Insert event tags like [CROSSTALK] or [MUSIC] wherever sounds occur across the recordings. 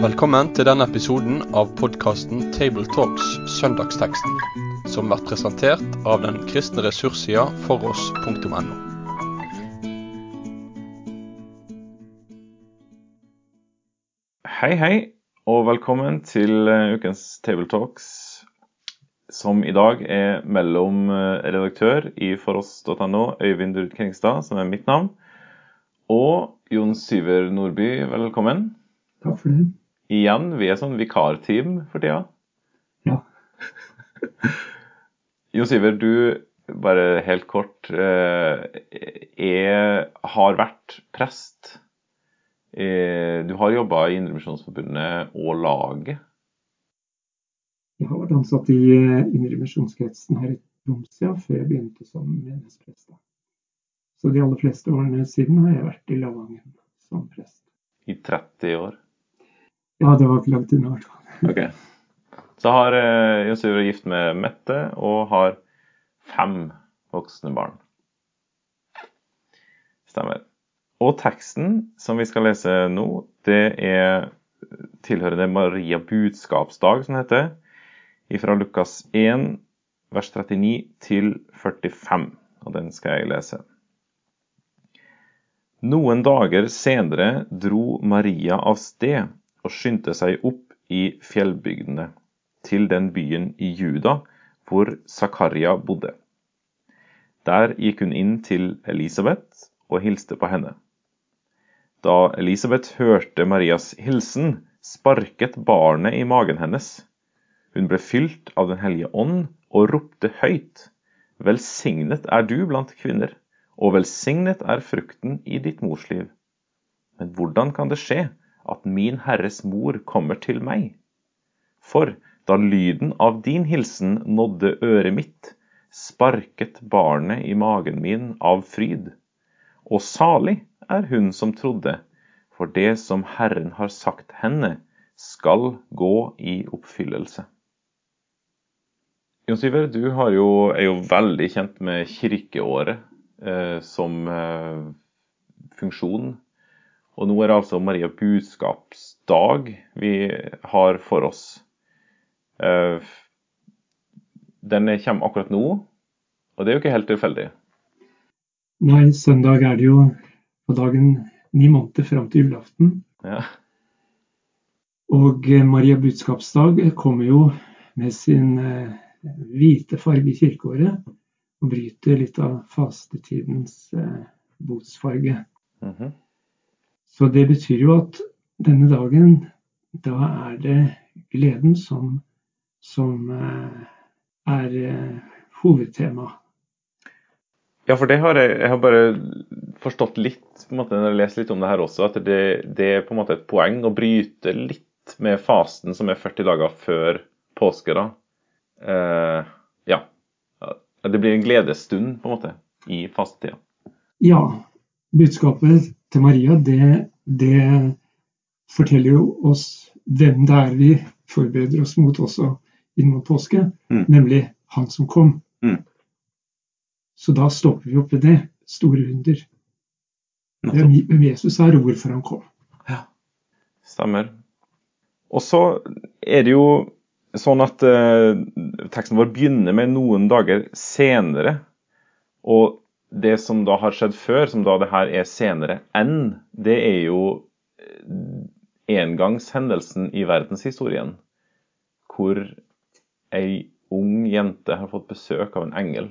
Velkommen til denne episoden av podkasten Tabletalks Søndagsteksten, som blir presentert av den kristne ressurssida foross.no. Hei, hei, og velkommen til eh, ukens Tabletalks, som i dag er mellom eh, redaktør i foross.no, Øyvind Ruud Kringstad, som er mitt navn, og Jon Syver Nordby, velkommen. Takk for det. Igjen, vi er sånn vikarteam for tida. Ja. [LAUGHS] Jon Siver, du, bare helt kort, eh, er, har vært prest. Eh, Du har jobba i Indremisjonsforbundet og laget. Jeg har vært ansatt i eh, Indremisjonskretsen her i Tromsø før jeg begynte som menighetsprest. Så de aller fleste årene siden har jeg vært i Lavangen som prest. I 30 år. Ja, det var ikke langt unna, i hvert fall. [LAUGHS] Ok. Så har eh, Syver gift med Mette og har fem voksne barn. Stemmer. Og teksten som vi skal lese nå, det er tilhørende Maria budskapsdag, som det heter, fra Lukas 1, vers 39 til 45. Og den skal jeg lese. Noen dager senere dro Maria av sted og skyndte seg opp i fjellbygdene, til den byen i Juda hvor Zakaria bodde. Der gikk hun inn til Elisabeth og hilste på henne. Da Elisabeth hørte Marias hilsen, sparket barnet i magen hennes. Hun ble fylt av Den hellige ånd og ropte høyt. Velsignet er du blant kvinner, og velsignet er frukten i ditt mors liv. Men hvordan kan det skje at min Herres mor kommer til meg? For da lyden av din hilsen nådde øret mitt, sparket barnet i magen min av fryd. Og salig er hun som trodde, for det som Herren har sagt henne, skal gå i oppfyllelse. Jon Syver, du jo, er jo veldig kjent med kirkeåret eh, som eh, funksjon. Og nå er det altså Maria budskapsdag vi har for oss. Eh, den kommer akkurat nå, og det er jo ikke helt tilfeldig. Nei, søndag er det jo på dagen ni måneder fram til julaften. Ja. Og eh, Maria budskapsdag kommer jo med sin eh, hvite farge i kirkeåret og bryter litt av fastetidens botsfarge. Mm Mhm. Så det betyr jo at denne dagen, da er det gleden som, som eh, er eh, hovedtema. Ja, for det har jeg, jeg har bare forstått litt på en måte, når jeg leser litt om det her også, at det, det er på en måte et poeng å bryte litt med fasen som er 40 dager før påske. da. Uh, ja. Det blir en gledesstund på en måte i fastetida. Ja, budskapet til Maria, det, det forteller jo oss hvem det er vi forbereder oss mot også inn mot påske, Mm. nemlig Han som kom. Mm. Så da stopper vi opp ved det. Store under. Nettopp. Hvem hvem Jesus er, og hvorfor han kom. Stemmer. Og så er det jo sånn at eh, teksten vår begynner med noen dager senere. Og det som da har skjedd før, som da det her er senere enn, det er jo eh, engangshendelsen i verdenshistorien. Hvor ei ung jente har fått besøk av en engel.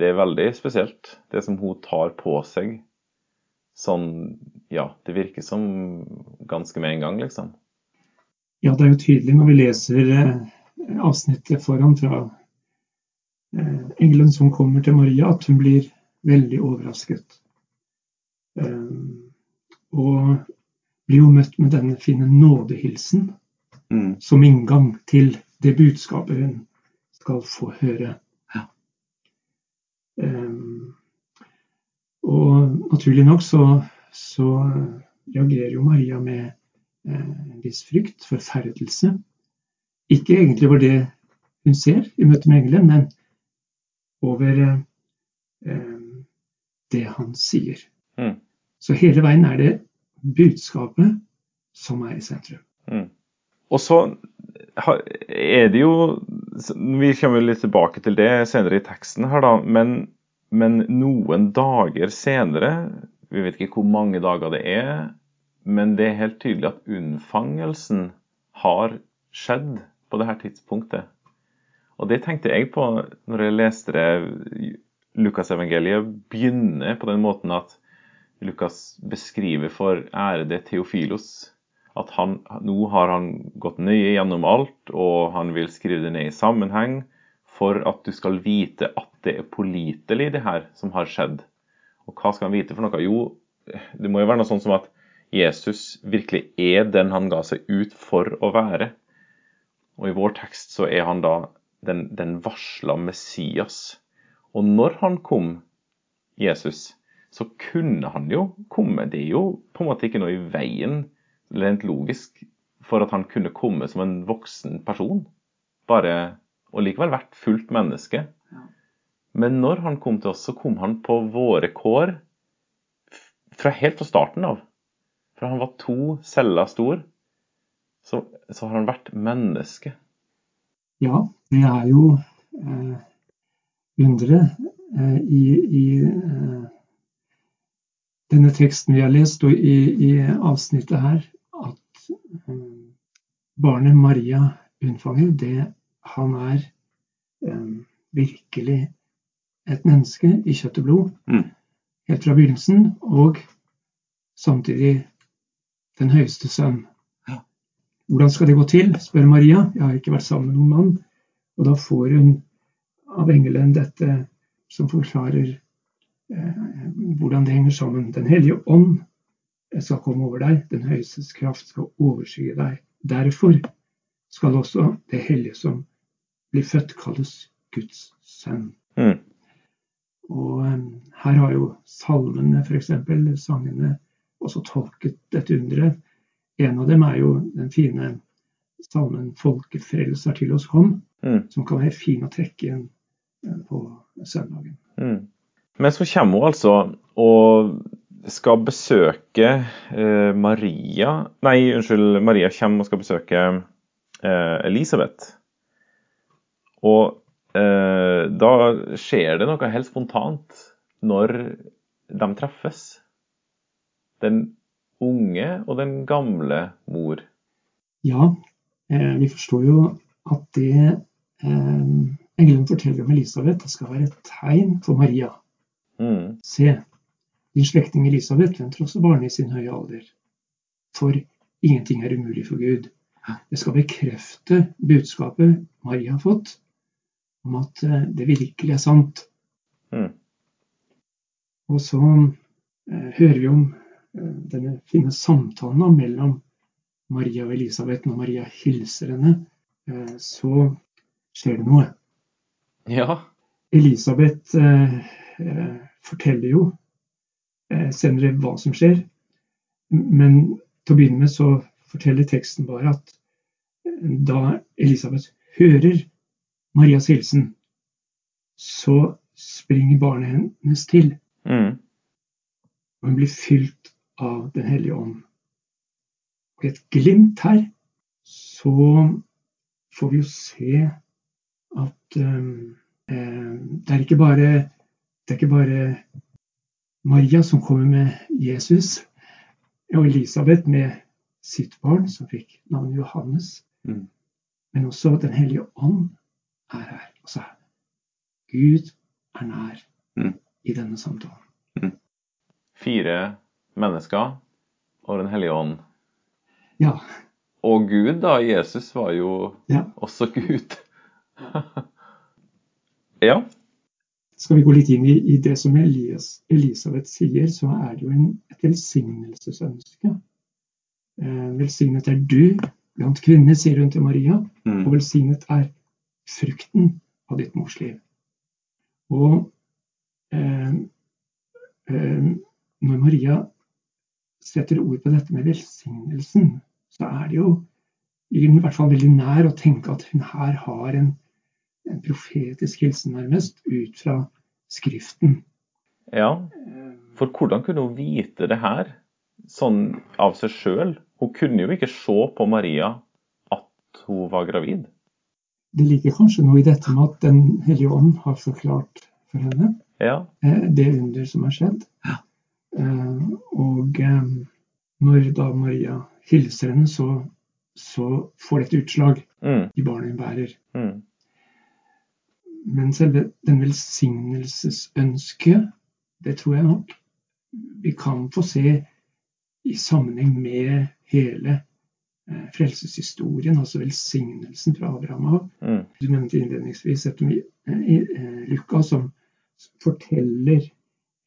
Det er veldig spesielt, det som hun tar på seg. Sånn, ja, det virker som ganske med en gang, liksom. Ja, det er jo tydelig når vi leser eh, avsnittet foran fra engelen som kommer til Maria, at hun blir veldig overrasket. Eh, og blir jo møtt med denne fine nådehilsen Mm. som inngang til det budskapet hun skal få høre. Ja. Eh, og naturlig nok så, så reagerer jo Maria med eh, en viss frykt, forferdelse. Ikke egentlig var det hun ser i møte med engelen, men over eh, eh, det han sier. Mm. Så hele veien er det budskapet som er i sentrum. Mm. Og så er det jo Vi kommer litt tilbake til det senere i teksten her, da. Men, men noen dager senere, vi vet ikke hvor mange dager det er, men det er helt tydelig at unnfangelsen har skjedd på det her tidspunktet. Og det tenkte jeg på når jeg leste det. Lukasevangeliet begynner på den måten at Lukas beskriver for ærede Theofilos at han, nå har han gått nøye gjennom alt, og han vil skrive det ned i sammenheng for at du skal vite at det er pålitelig, det her som har skjedd. Og hva skal han vite for noe? Jo, det må jo være noe sånt som at Jesus virkelig er den han ga seg ut for å være. Og i vår tekst så er han da den, den varsla Messias. Og når han kom, Jesus, så kunne han jo komme. Det er jo på en måte ikke noe i veien rent logisk for at han kunne komme som en voksen person. Bare, og likevel vært fullt menneske. Men når han kom til oss, så kom han på våre kår fra helt fra starten av. Fra han var to celler stor, så, så har han vært menneske. Ja, det er jo eh, underet eh, i, i eh, denne teksten vi har lest, og i, i avsnittet her, at barnet Maria unnfanger, det han er virkelig et menneske i kjøtt og blod. Mm. Helt fra begynnelsen, og samtidig den høyeste sønn. Hvordan skal det gå til, spør Maria. Jeg har ikke vært sammen med noen mann. Og da får hun av engelen dette som forklarer eh, hvordan det henger sammen. Den hellige ånd skal komme over deg, den høyestes kraft skal overskygge deg. Derfor skal også det hellige som blir født, kalles Guds sønn. Mm. Og um, her har jo salmene, f.eks., sangene, også tolket dette underet. En av dem er jo den fine salmen 'Folkefrelser til oss kom', mm. som kan være fin å trekke inn uh, på søndagen. Mm. Men så kommer hun altså, og skal besøke eh, Maria Nei, unnskyld, Maria kommer og skal besøke eh, Elisabeth. Og eh, da skjer det noe helt spontant når de treffes. Den unge og den gamle mor. Ja, eh, vi forstår jo at det eh, engelen forteller om Elisabeth, det skal være et tegn for Maria. Mm. Se, din slektning Elisabeth venter også barn i sin høye alder. For ingenting er umulig for Gud. Det skal bekrefte budskapet Maria har fått, om at eh, det virkelig er sant. Mm. Og så eh, hører vi om denne fine samtalen mellom Maria og Elisabeth. Når Maria hilser henne, eh, så skjer det noe. Ja. Elisabeth eh, eh, forteller jo senere hva som skjer. Men til å begynne med så forteller teksten bare at da Elisabeth hører Marias hilsen, så springer barnet hennes til. Mm. Hun blir fylt av Den hellige ånd. Og i et glimt her så får vi jo se at um, det er ikke bare det er ikke bare Maria som kommer med Jesus, og Elisabeth med sitt barn, som fikk navnet Johannes. Mm. Men også Den hellige ånd er her. Altså, Gud er nær mm. i denne samtalen. Mm. Fire mennesker og Den hellige ånd. Ja. Og Gud, da. Jesus var jo ja. også Gud. [LAUGHS] ja. Skal vi gå litt inn i, i det som Elias, Elisabeth sier, så er det jo en, et velsignelsesønske. Eh, velsignet er du blant kvinner, sier hun til Maria, mm. og velsignet er frukten av ditt mors liv. Og eh, eh, når Maria setter ord på dette med velsignelsen, så er det jo i hvert fall veldig nær å tenke at hun her har en en profetisk hilsen, nærmest, ut fra Skriften. Ja, for hvordan kunne hun vite det her? sånn av seg sjøl. Hun kunne jo ikke se på Maria at hun var gravid. Det ligger kanskje noe i dette med at Den hellige ånd har forklart for henne Ja. eh, det under som har skjedd. Eh, Og eh, når da Maria hilser henne, så, så får dette utslag Mm, i barnet hun bærer. mm, Men selve den velsignelsesønsket, det tror jeg nok vi kan få se i sammenheng med hele eh, frelseshistorien, altså velsignelsen fra Abraham av. mm, Du nevnte innledningsvis eh, eh, Lukas, som forteller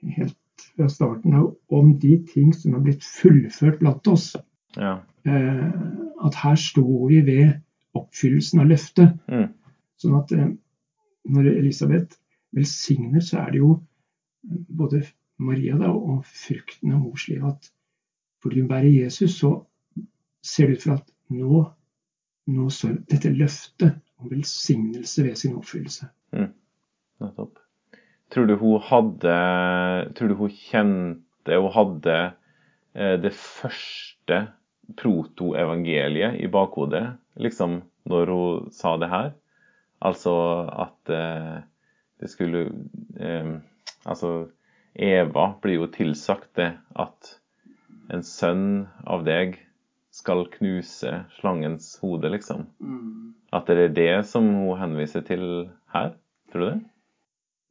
helt fra starten av om de ting som er blitt fullført blant oss. ja. Eh, At her står vi ved oppfyllelsen av løftet. Mm, Sånn at eh, når Elisabeth velsigner, så er det jo både Maria da, og frukten av mors liv at fordi hun bærer Jesus, så ser det ut for at nå, nå står dette løftet om velsignelse ved sin oppfyllelse. nettopp. Tror du hun hadde Tror du hun kjente og hadde eh, det første protoevangeliet i bakhodet, liksom, når hun sa det her? Altså at eh, det skulle eh, Altså, Eva blir jo tilsagt det at en sønn av deg skal knuse slangens hode, liksom. At det er det som hun henviser til her? Tror du det?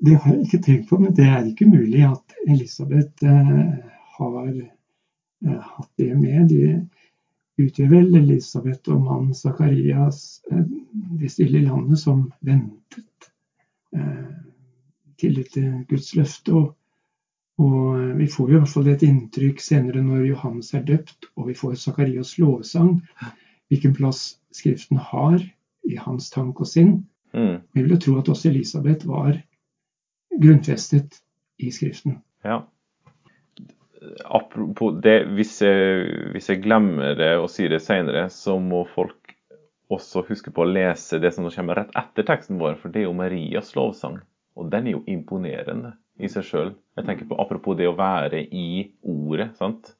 Det har jeg ikke tenkt på, men det er ikke mulig at Elisabeth eh, har eh, hatt det med. De utgjør vel Elisabeth og mannen Zakarias eh, det stille landet som ventet tillit til Guds løfte. Og, og vi får jo i hvert fall et inntrykk senere når Johannes er døpt, og vi får Zakarias lovsang, hvilken plass Skriften har i hans tanke og sinn. Mm. Jeg vil jo tro at også Elisabeth var grunnfestet i Skriften. Ja. Det, hvis jeg, hvis jeg glemmer det og sier det senere, så må folk også huske på å lese det som kommer rett etter teksten vår, for det er jo Marias lovsang. Og den er jo imponerende i seg sjøl. Jeg tenker på apropos det å være i ordet, sant.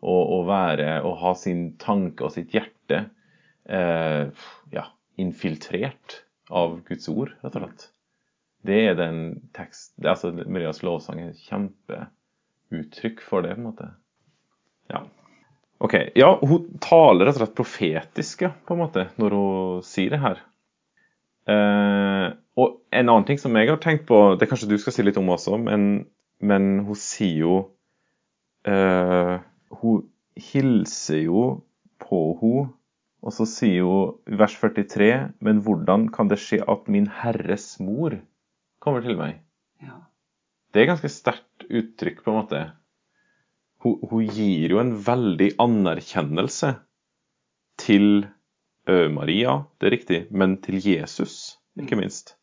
Og, og være og ha sin tanke og sitt hjerte eh, ja, infiltrert av Guds ord, rett og slett. Det er den tekst, altså Marias lovsang er et kjempeuttrykk for det, på en måte. Ja. Ok, ja, hun taler rett og slett profetisk, ja, på en måte, når hun sier det her. Eh, og en annen ting som jeg har tenkt på, det kanskje du skal si litt om også, men, men hun sier jo eh, Hun hilser jo på henne, og så sier hun i vers 43 Men hvordan kan det skje at min Herres mor kommer til meg? Det er ganske sterkt uttrykk, på en måte. Hun, hun gir jo en veldig anerkjennelse til Maria, det er riktig, men til Jesus, ikke minst.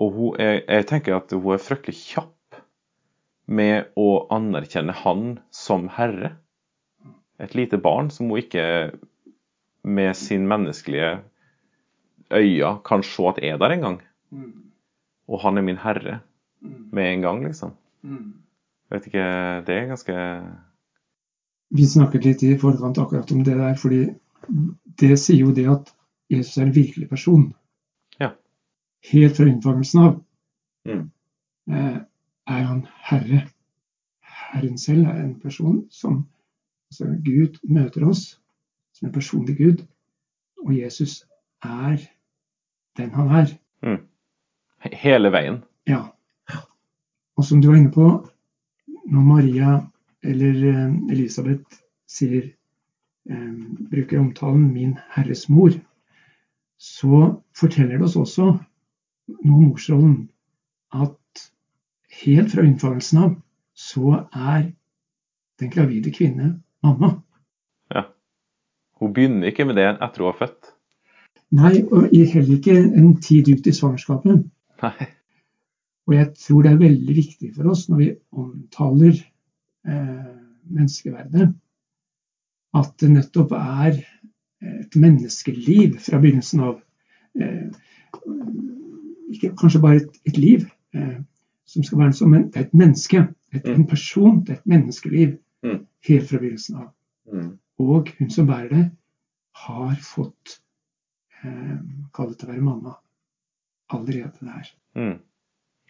Og hun er, jeg tenker at hun er fryktelig kjapp med å anerkjenne han som herre. Et lite barn som hun ikke med sin menneskelige øyne kan se at er der engang. Og han er min herre med en gang, liksom. Vet ikke, det er ganske Vi snakket litt i forkant akkurat om det der, fordi det sier jo det at Jesus er en virkelig person. Ja. Helt fra unnfangelsen av Mm. eh, er han herre. Herren selv er en person som altså Gud møter oss som en personlig Gud, og Jesus er den han er. he- hele veien. Ja. Og som du var inne på, når Maria eller eh, Elisabeth sier, eh, bruker omtalen 'min Herres mor', så forteller det oss også noe om morsrollen. At helt fra unnfangelsen av så er den gravide kvinne mamma. Ja. Hun begynner ikke med det etter hun har født. Nei, og heller ikke en tid ut i svangerskapet. Nei. Og jeg tror det er veldig viktig for oss når vi omtaler eh, menneskeverdet, at det nettopp er et menneskeliv fra begynnelsen av. Eh, ikke kanskje bare et, et liv eh, som skal være sånn, men det er et menneske. Et, en person. Det er et menneskeliv. Mm. helt fra begynnelsen av. Mm. Og hun som bærer det, har fått eh, kall det til å være mamma allerede der. Mm.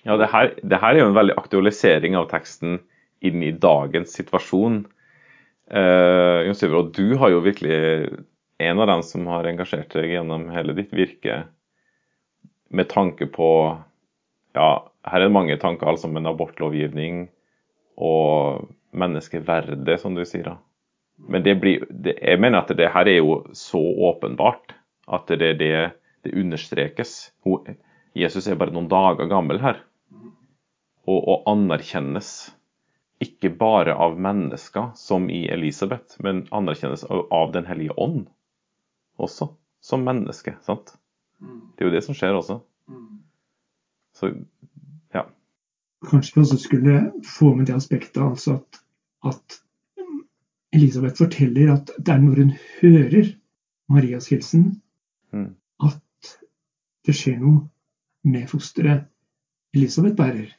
Ja, det her, det her er jo en veldig aktualisering av teksten inn i dagens situasjon. Eh, Jon Syver, og du har jo virkelig en av dem som har engasjert deg gjennom hele ditt virke med tanke på Ja, her er mange tanker, altså, men abortlovgivning og menneskeverdet, som du sier. da. Men det blir, det, jeg mener at det her er jo så åpenbart at det det det understrekes. Hun, Jesus er bare noen dager gammel her. Og, og anerkjennes ikke bare av mennesker, som i Elisabeth, men anerkjennes av, av Den hellige ånd også, som menneske. sant? Det er jo det som skjer også. Så ja. Kanskje vi også skulle få med det aspektet altså at, at Elisabeth forteller at det er når hun hører Marias hilsen, Mm. at det skjer noe med fosteret Elisabeth bærer.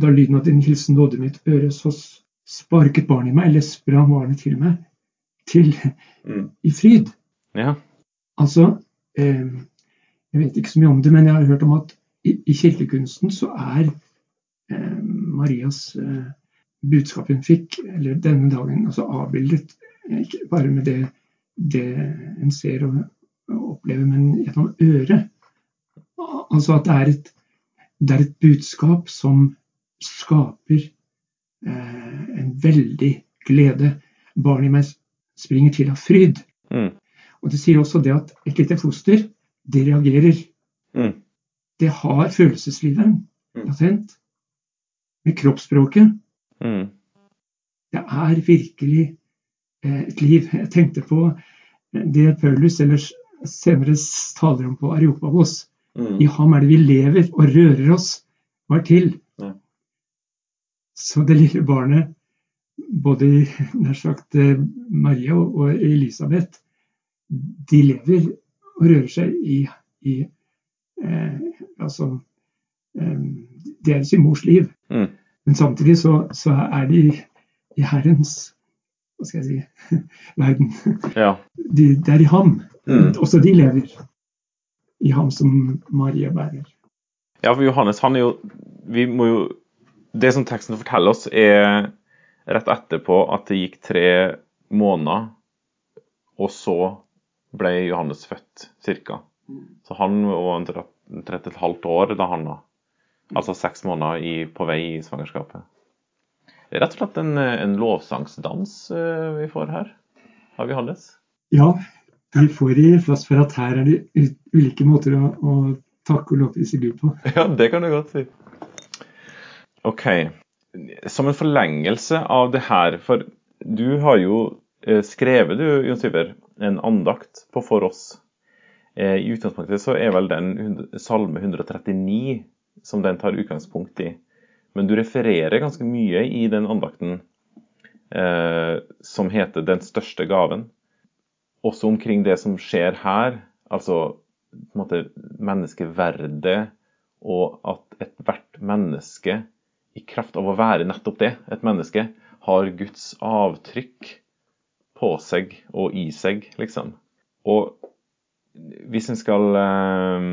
Da lyden av din hilsen nådde mitt øre, så sparket barnet i meg, eller sprang barnet til meg, til Mm. i fryd. ja. Altså, eh, jeg vet ikke så mye om det, men jeg har hørt om at i, i kirkekunsten så er eh, Marias eh, budskap hun fikk, eller denne dagen, altså avbildet eh, ikke bare med det, det en ser og, og opplever, men gjennom øret. Al- Altså at det er et, det er et budskap som skaper eh, en veldig glede. Barnet i meg springer til av fryd. Mm. Og det sier også det at et lite foster, det reagerer. Mm. Det har følelseslivet Mm. latent. Med kroppsspråket. Mm. Det er virkelig eh, et liv. Jeg tenkte på det Paulus ellers senere taler om på Areopagos. Mm. I ham er det vi lever og rører oss og er til. Ja. Så det lille barnet, både nær sagt eh, Maria og og Elisabeth, de lever og rører seg i, i eh, Altså eh, Det er sin mors liv. Mm. Men samtidig så, så er de i Herrens hva skal jeg si, [LAUGHS] verden. Ja. De, det er i ham. Mm. Også de lever i ham som Marie bærer. Ja, for Johannes, han er jo Vi må jo Det som teksten forteller oss, er rett etterpå at det gikk tre måneder, og så ble Johannes født, cirka. Så han var en 13,5 år da han da. Altså seks måneder i, på vei i svangerskapet. Det er rett og slett en, en lovsangsdans eh, vi får her av Johannes. Ja, vi får i plass for at her er det ulike måter å, å takke og lovprise Gud på. [LAUGHS] Ja, det kan du godt si. OK. Som en forlengelse av det her, for du har jo eh, skrevet, du, Jon Syver, en andakt på For oss. Eh, I utgangspunktet så er vel den salme 139 som den tar utgangspunkt i. Men du refererer ganske mye i den andakten eh, som heter 'Den største gaven'. Også omkring det som skjer her, altså på en måte menneskeverdet og at ethvert menneske, i kraft av å være nettopp det, et menneske, har Guds avtrykk på seg og i seg, liksom. Og hvis en skal eh,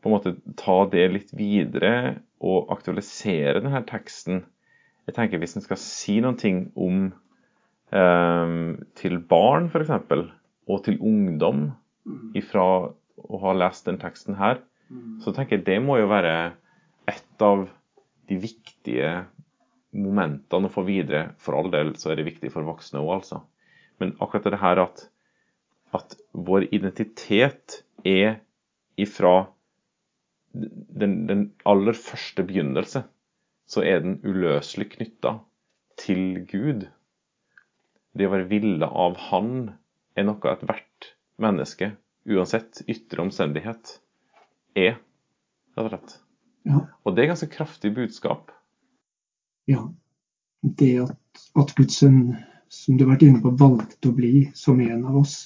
på en måte ta det litt videre og aktualisere denne teksten Jeg tenker hvis en skal si noen ting om til barn, f.eks., og til ungdom ifra å ha lest den teksten her, så tenker jeg det må jo være et av de viktige momentene å få videre. For all del så er det viktig for voksne òg, altså. Men akkurat det her at, at vår identitet er ifra den, den aller første begynnelse, så er den uløselig knytta til Gud. Det å være ville av Han er noe ethvert menneske, uansett ytre omstendighet, er, rett og slett. Ja. Og det er ganske kraftig budskap. Ja. Det at, at Guds sønn, som du har vært inne på, valgte å bli som en av oss,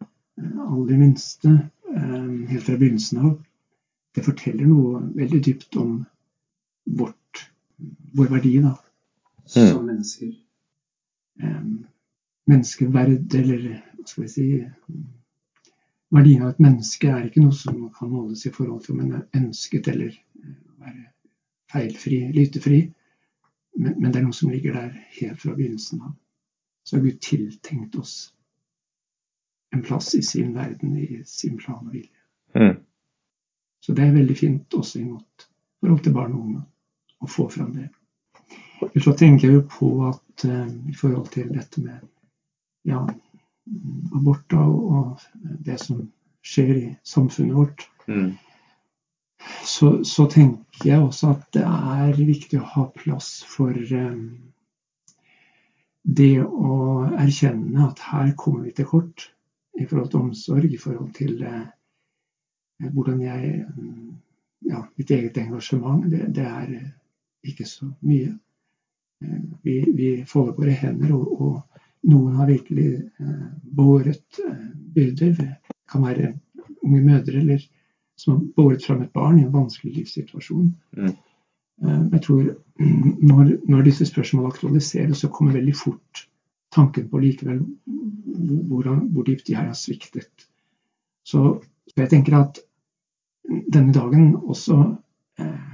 eh, aller minste, eh, helt fra begynnelsen av, det forteller noe veldig dypt om vårt, vår verdi da, som mennesker. eh, menneskeverd, eller hva skal vi si Verdien av et menneske er ikke noe som kan måles i forhold til om en er ønsket eller eh, være feilfri, lytefri, men, men det er noe som ligger der helt fra begynnelsen av. Så har Gud tiltenkt oss en plass i sin verden, i sin plan og vilje. Mm. Så det er veldig fint også i vårt forhold til barn og unge å få fram det. Ellers så tenker jeg jo på at uh, i forhold til dette med ja, aborter og, det som skjer i samfunnet vårt, Mm. så, så tenker jeg også at det er viktig å ha plass for um, det å erkjenne at her kommer vi til kort i forhold til omsorg, i forhold til uh, hvordan jeg mm, Ja, mitt eget engasjement, det, det er ikke så mye. Eh, Vi, vi folder våre hender, og, og noen har virkelig eh, båret eh, byrder. Det kan være unge mødre eller som har båret fram et barn i en vanskelig livssituasjon. Mm. Eh, Jeg tror [CLEARS THROAT] når, når disse spørsmålene aktualiseres, så kommer veldig fort tanken på likevel hvor, hvor dypt jeg har sviktet. Så, så jeg tenker at denne dagen også eh,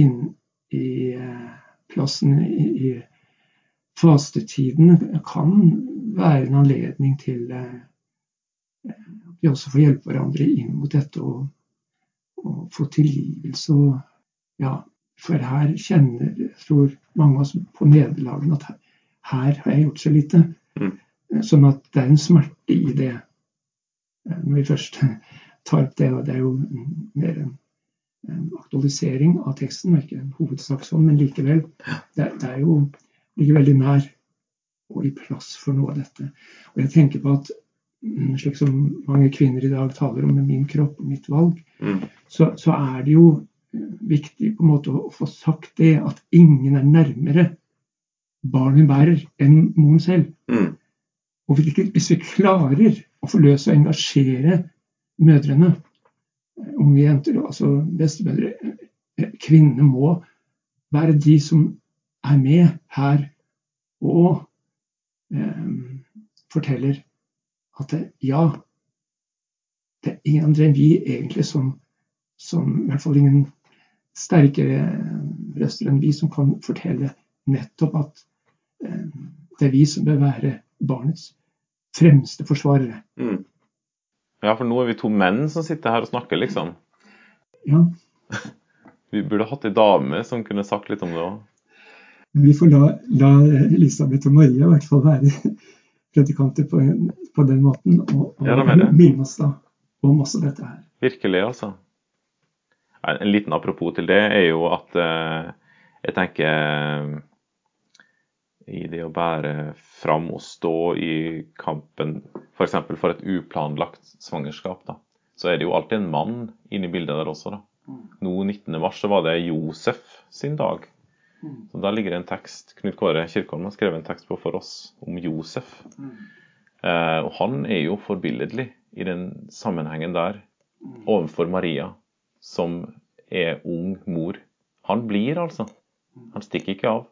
inn i eh, plassen i, i fastetiden kan være en anledning til eh, at vi også får hjelpe hverandre inn mot dette og, og få tilgivelse. Og, ja, for her kjenner jeg tror mange av oss på nederlagene at her, her har jeg gjort så lite. Mm. Sånn at det er en smerte i det. eh, Når vi først [LAUGHS] tar opp det, og det er jo mer en, en aktualisering av teksten, og ikke en sånn, men likevel. Det, det er jo ligger veldig nær og i plass for noe av dette. Og jeg tenker på at mm, slik som mange kvinner i dag taler om med min kropp og mitt valg, Mm. så, så er det jo eh, viktig på en måte å, få sagt det at ingen er nærmere barn hun bærer enn moren selv. Mm. Og hvis vi- hvis vi klarer å forløse og engasjere mødrene, eh, unge jenter, altså bestemødre, eh, kvinnene må være de som er med her og eh, forteller at det, ja, det er ingen andre enn vi egentlig som, som i hvert fall ingen sterkere røster enn vi som kan fortelle nettopp at eh, det er vi som bør være barnets fremste forsvarere. Mm. Ja, for nå er vi to menn som sitter her og snakker, liksom. Ja, [LAUGHS] Vi burde hatt ei dame som kunne sagt litt om det òg. Men vi får la, la Elisabeth og Maria i hvert fall være [LAUGHS] predikanter på, på den måten, og, og Ja, minne oss da om også dette her. Virkelig, altså. En liten apropos til det er jo at eh, jeg tenker eh, i det å bære fram og stå i kampen f.eks. For, for et uplanlagt svangerskap, da, så er det jo alltid en mann inne i bildet der også. da. Nå 19. mars så var det Josef sin dag. Så Da ligger det en tekst Knut Kåre Kirkholm har skrevet en tekst på for oss om Josef. Eh, og han er jo forbilledlig i den sammenhengen der overfor Maria, som er ung mor. Han blir, altså. Han stikker ikke av.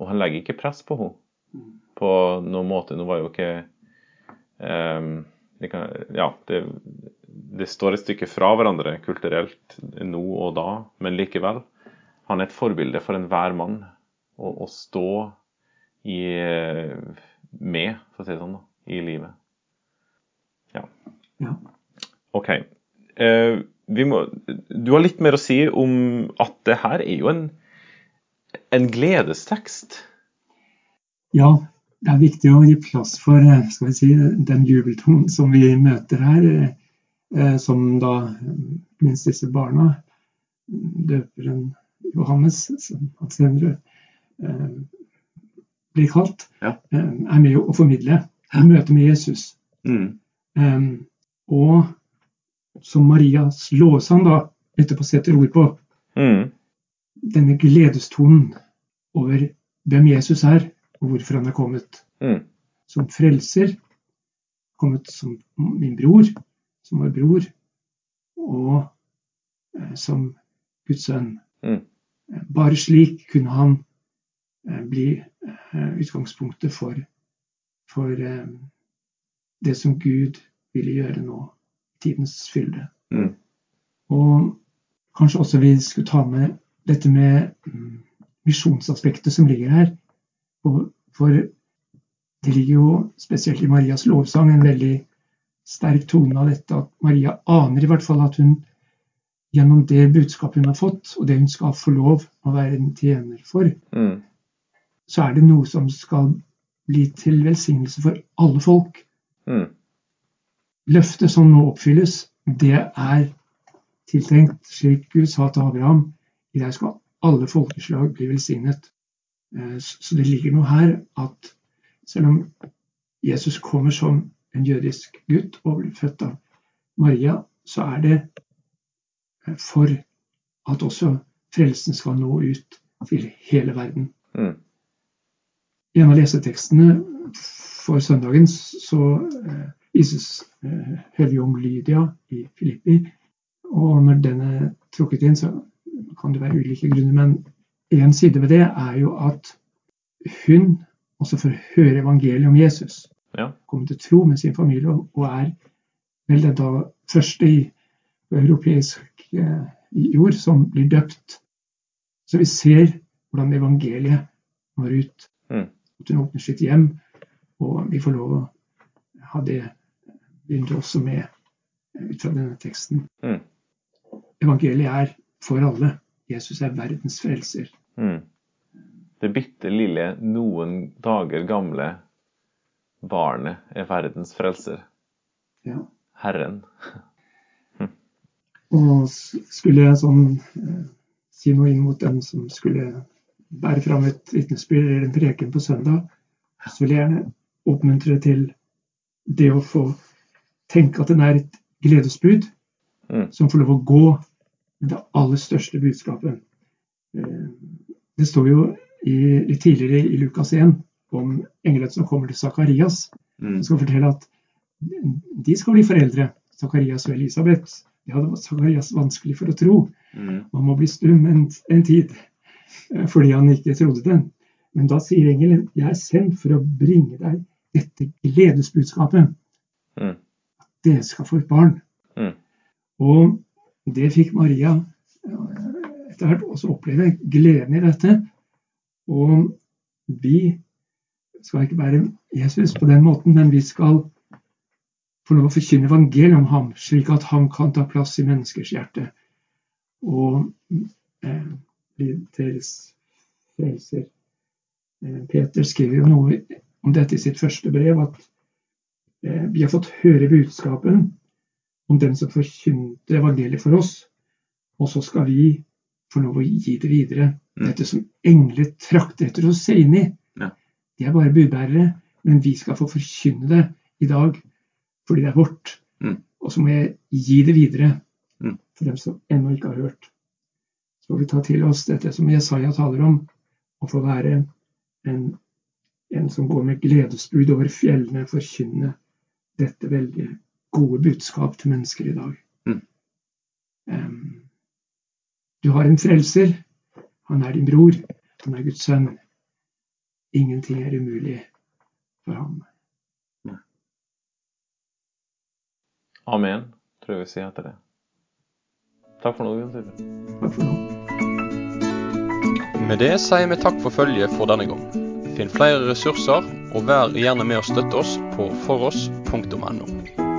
Og han legger ikke press på henne på noen måte. Nå var jo ikke um, det kan, Ja, det, det står et stykke fra hverandre kulturelt nå og da, men likevel. Han er et forbilde for enhver mann å, å stå i, med, for å si det sånn, da, i livet. Ja. Ja. OK. Eh, vi må, du har litt mer å si om at det her er jo en, en gledestekst. Ja, det er viktig å gi plass for eh, skal vi si, den jubeltonen som vi møter her, eh, eh, som da minst disse barna, døperen Johannes, som han senere eh, blir kalt, Ja. eh, er med å formidle i møte med Jesus. Mm. Eh, og som Maria Slåsand da etterpå setter ord på, Mm. denne gledestonen over hvem Jesus er, og hvorfor han er kommet Mm. som frelser, kommet som min bror, som vår bror, og eh, som Guds sønn. Mm. Bare slik kunne han eh, bli eh, utgangspunktet for, for eh, det som Gud ville gjøre nå, tidens fylde. Mm. Og kanskje også vi skulle ta med dette med mm, misjonsaspektet som ligger her. For det ligger jo spesielt i Marias lovsang en veldig sterk tone av dette at Maria aner i hvert fall at hun gjennom det budskapet hun har fått, og det hun skal få lov å være en tjener for, Mm. så er det noe som skal bli til velsignelse for alle folk. Mm. Løftet som nå oppfylles, det er tiltenkt, slik Gud sa til Abraham, i deg skal alle folkeslag bli velsignet. Eh, Så det ligger noe her at selv om Jesus kommer som en jødisk gutt og blir født av Maria, så er det for at også frelsen skal nå ut til hele verden. Mm. I en av lesetekstene for søndagen så eh, vises eh, hellige om Lydia i Filippi. Og når den er trukket inn, så kan det være ulike grunner. Men en side ved det er jo at hun også får høre evangeliet om Jesus. Ja. Kommer til tro med sin familie og er vel den da første i europeisk eh, jord som blir døpt. Så vi ser hvordan evangeliet når ut. Mm. At hun åpner sitt hjem, og vi får lov å ha det begynt også med eh, ut fra denne teksten. Mm. Evangeliet er for alle. Jesus er verdens frelser. Mm. Det bitte lille, noen dager gamle barnet er verdens frelser. Ja. Herren. Og skulle jeg sånn eh, si noe inn mot den som skulle bære fram et vitnesbyrd eller en preken på søndag, så vil jeg gjerne oppmuntre til det å få tenke at den er et gledesbud Mm. som får lov å gå med det aller største budskapet. Eh, Det står jo i, tidligere i Lukas 1 om engelen som kommer til Sakarias Mm. Som skal fortelle at de skal bli foreldre, Sakarias og Elisabeth. Det var så vanskelig for å tro. Mm. Man må bli stum en, en tid eh, fordi han ikke trodde den. Men da sier engelen, jeg er sendt for å bringe deg dette gledesbudskapet. Mm. Dere skal få et barn. Mm. Og det fikk Maria eh, etter hvert også oppleve, gleden i dette. Og vi skal ikke bære Jesus på den måten, men vi skal få lov å forkynne evangeliet om ham, slik at han kan ta plass i menneskers hjerte. Og eh, deres frelser. Eh, Peter skriver jo noe om dette i sitt første brev, at eh, vi har fått høre budskapen om den som forkynte evangeliet for oss, og så skal vi få lov å gi det videre. Mm. Dette som engler trakter etter å se inn i. De er bare budbærere, men vi skal få forkynne det i dag fordi det er vårt. Mm. Og så må jeg gi det videre Mm. for dem som ennå ikke har hørt. Så får vi ta til oss dette som Jesaja taler om, å få være en, en som går med gledesbud over fjellene, forkynne dette veldig gode budskap til mennesker i dag. Mm. Um, du har en frelser. Han er din bror. Han er Guds sønn. Ingenting er umulig for ham. Amen, tror jeg vi sier etter det. Takk for nå, Jon Tore. Takk for nå. Med det sier vi takk for følget for denne gang. Finn flere ressurser, og vær gjerne med å støtte oss på foross.no.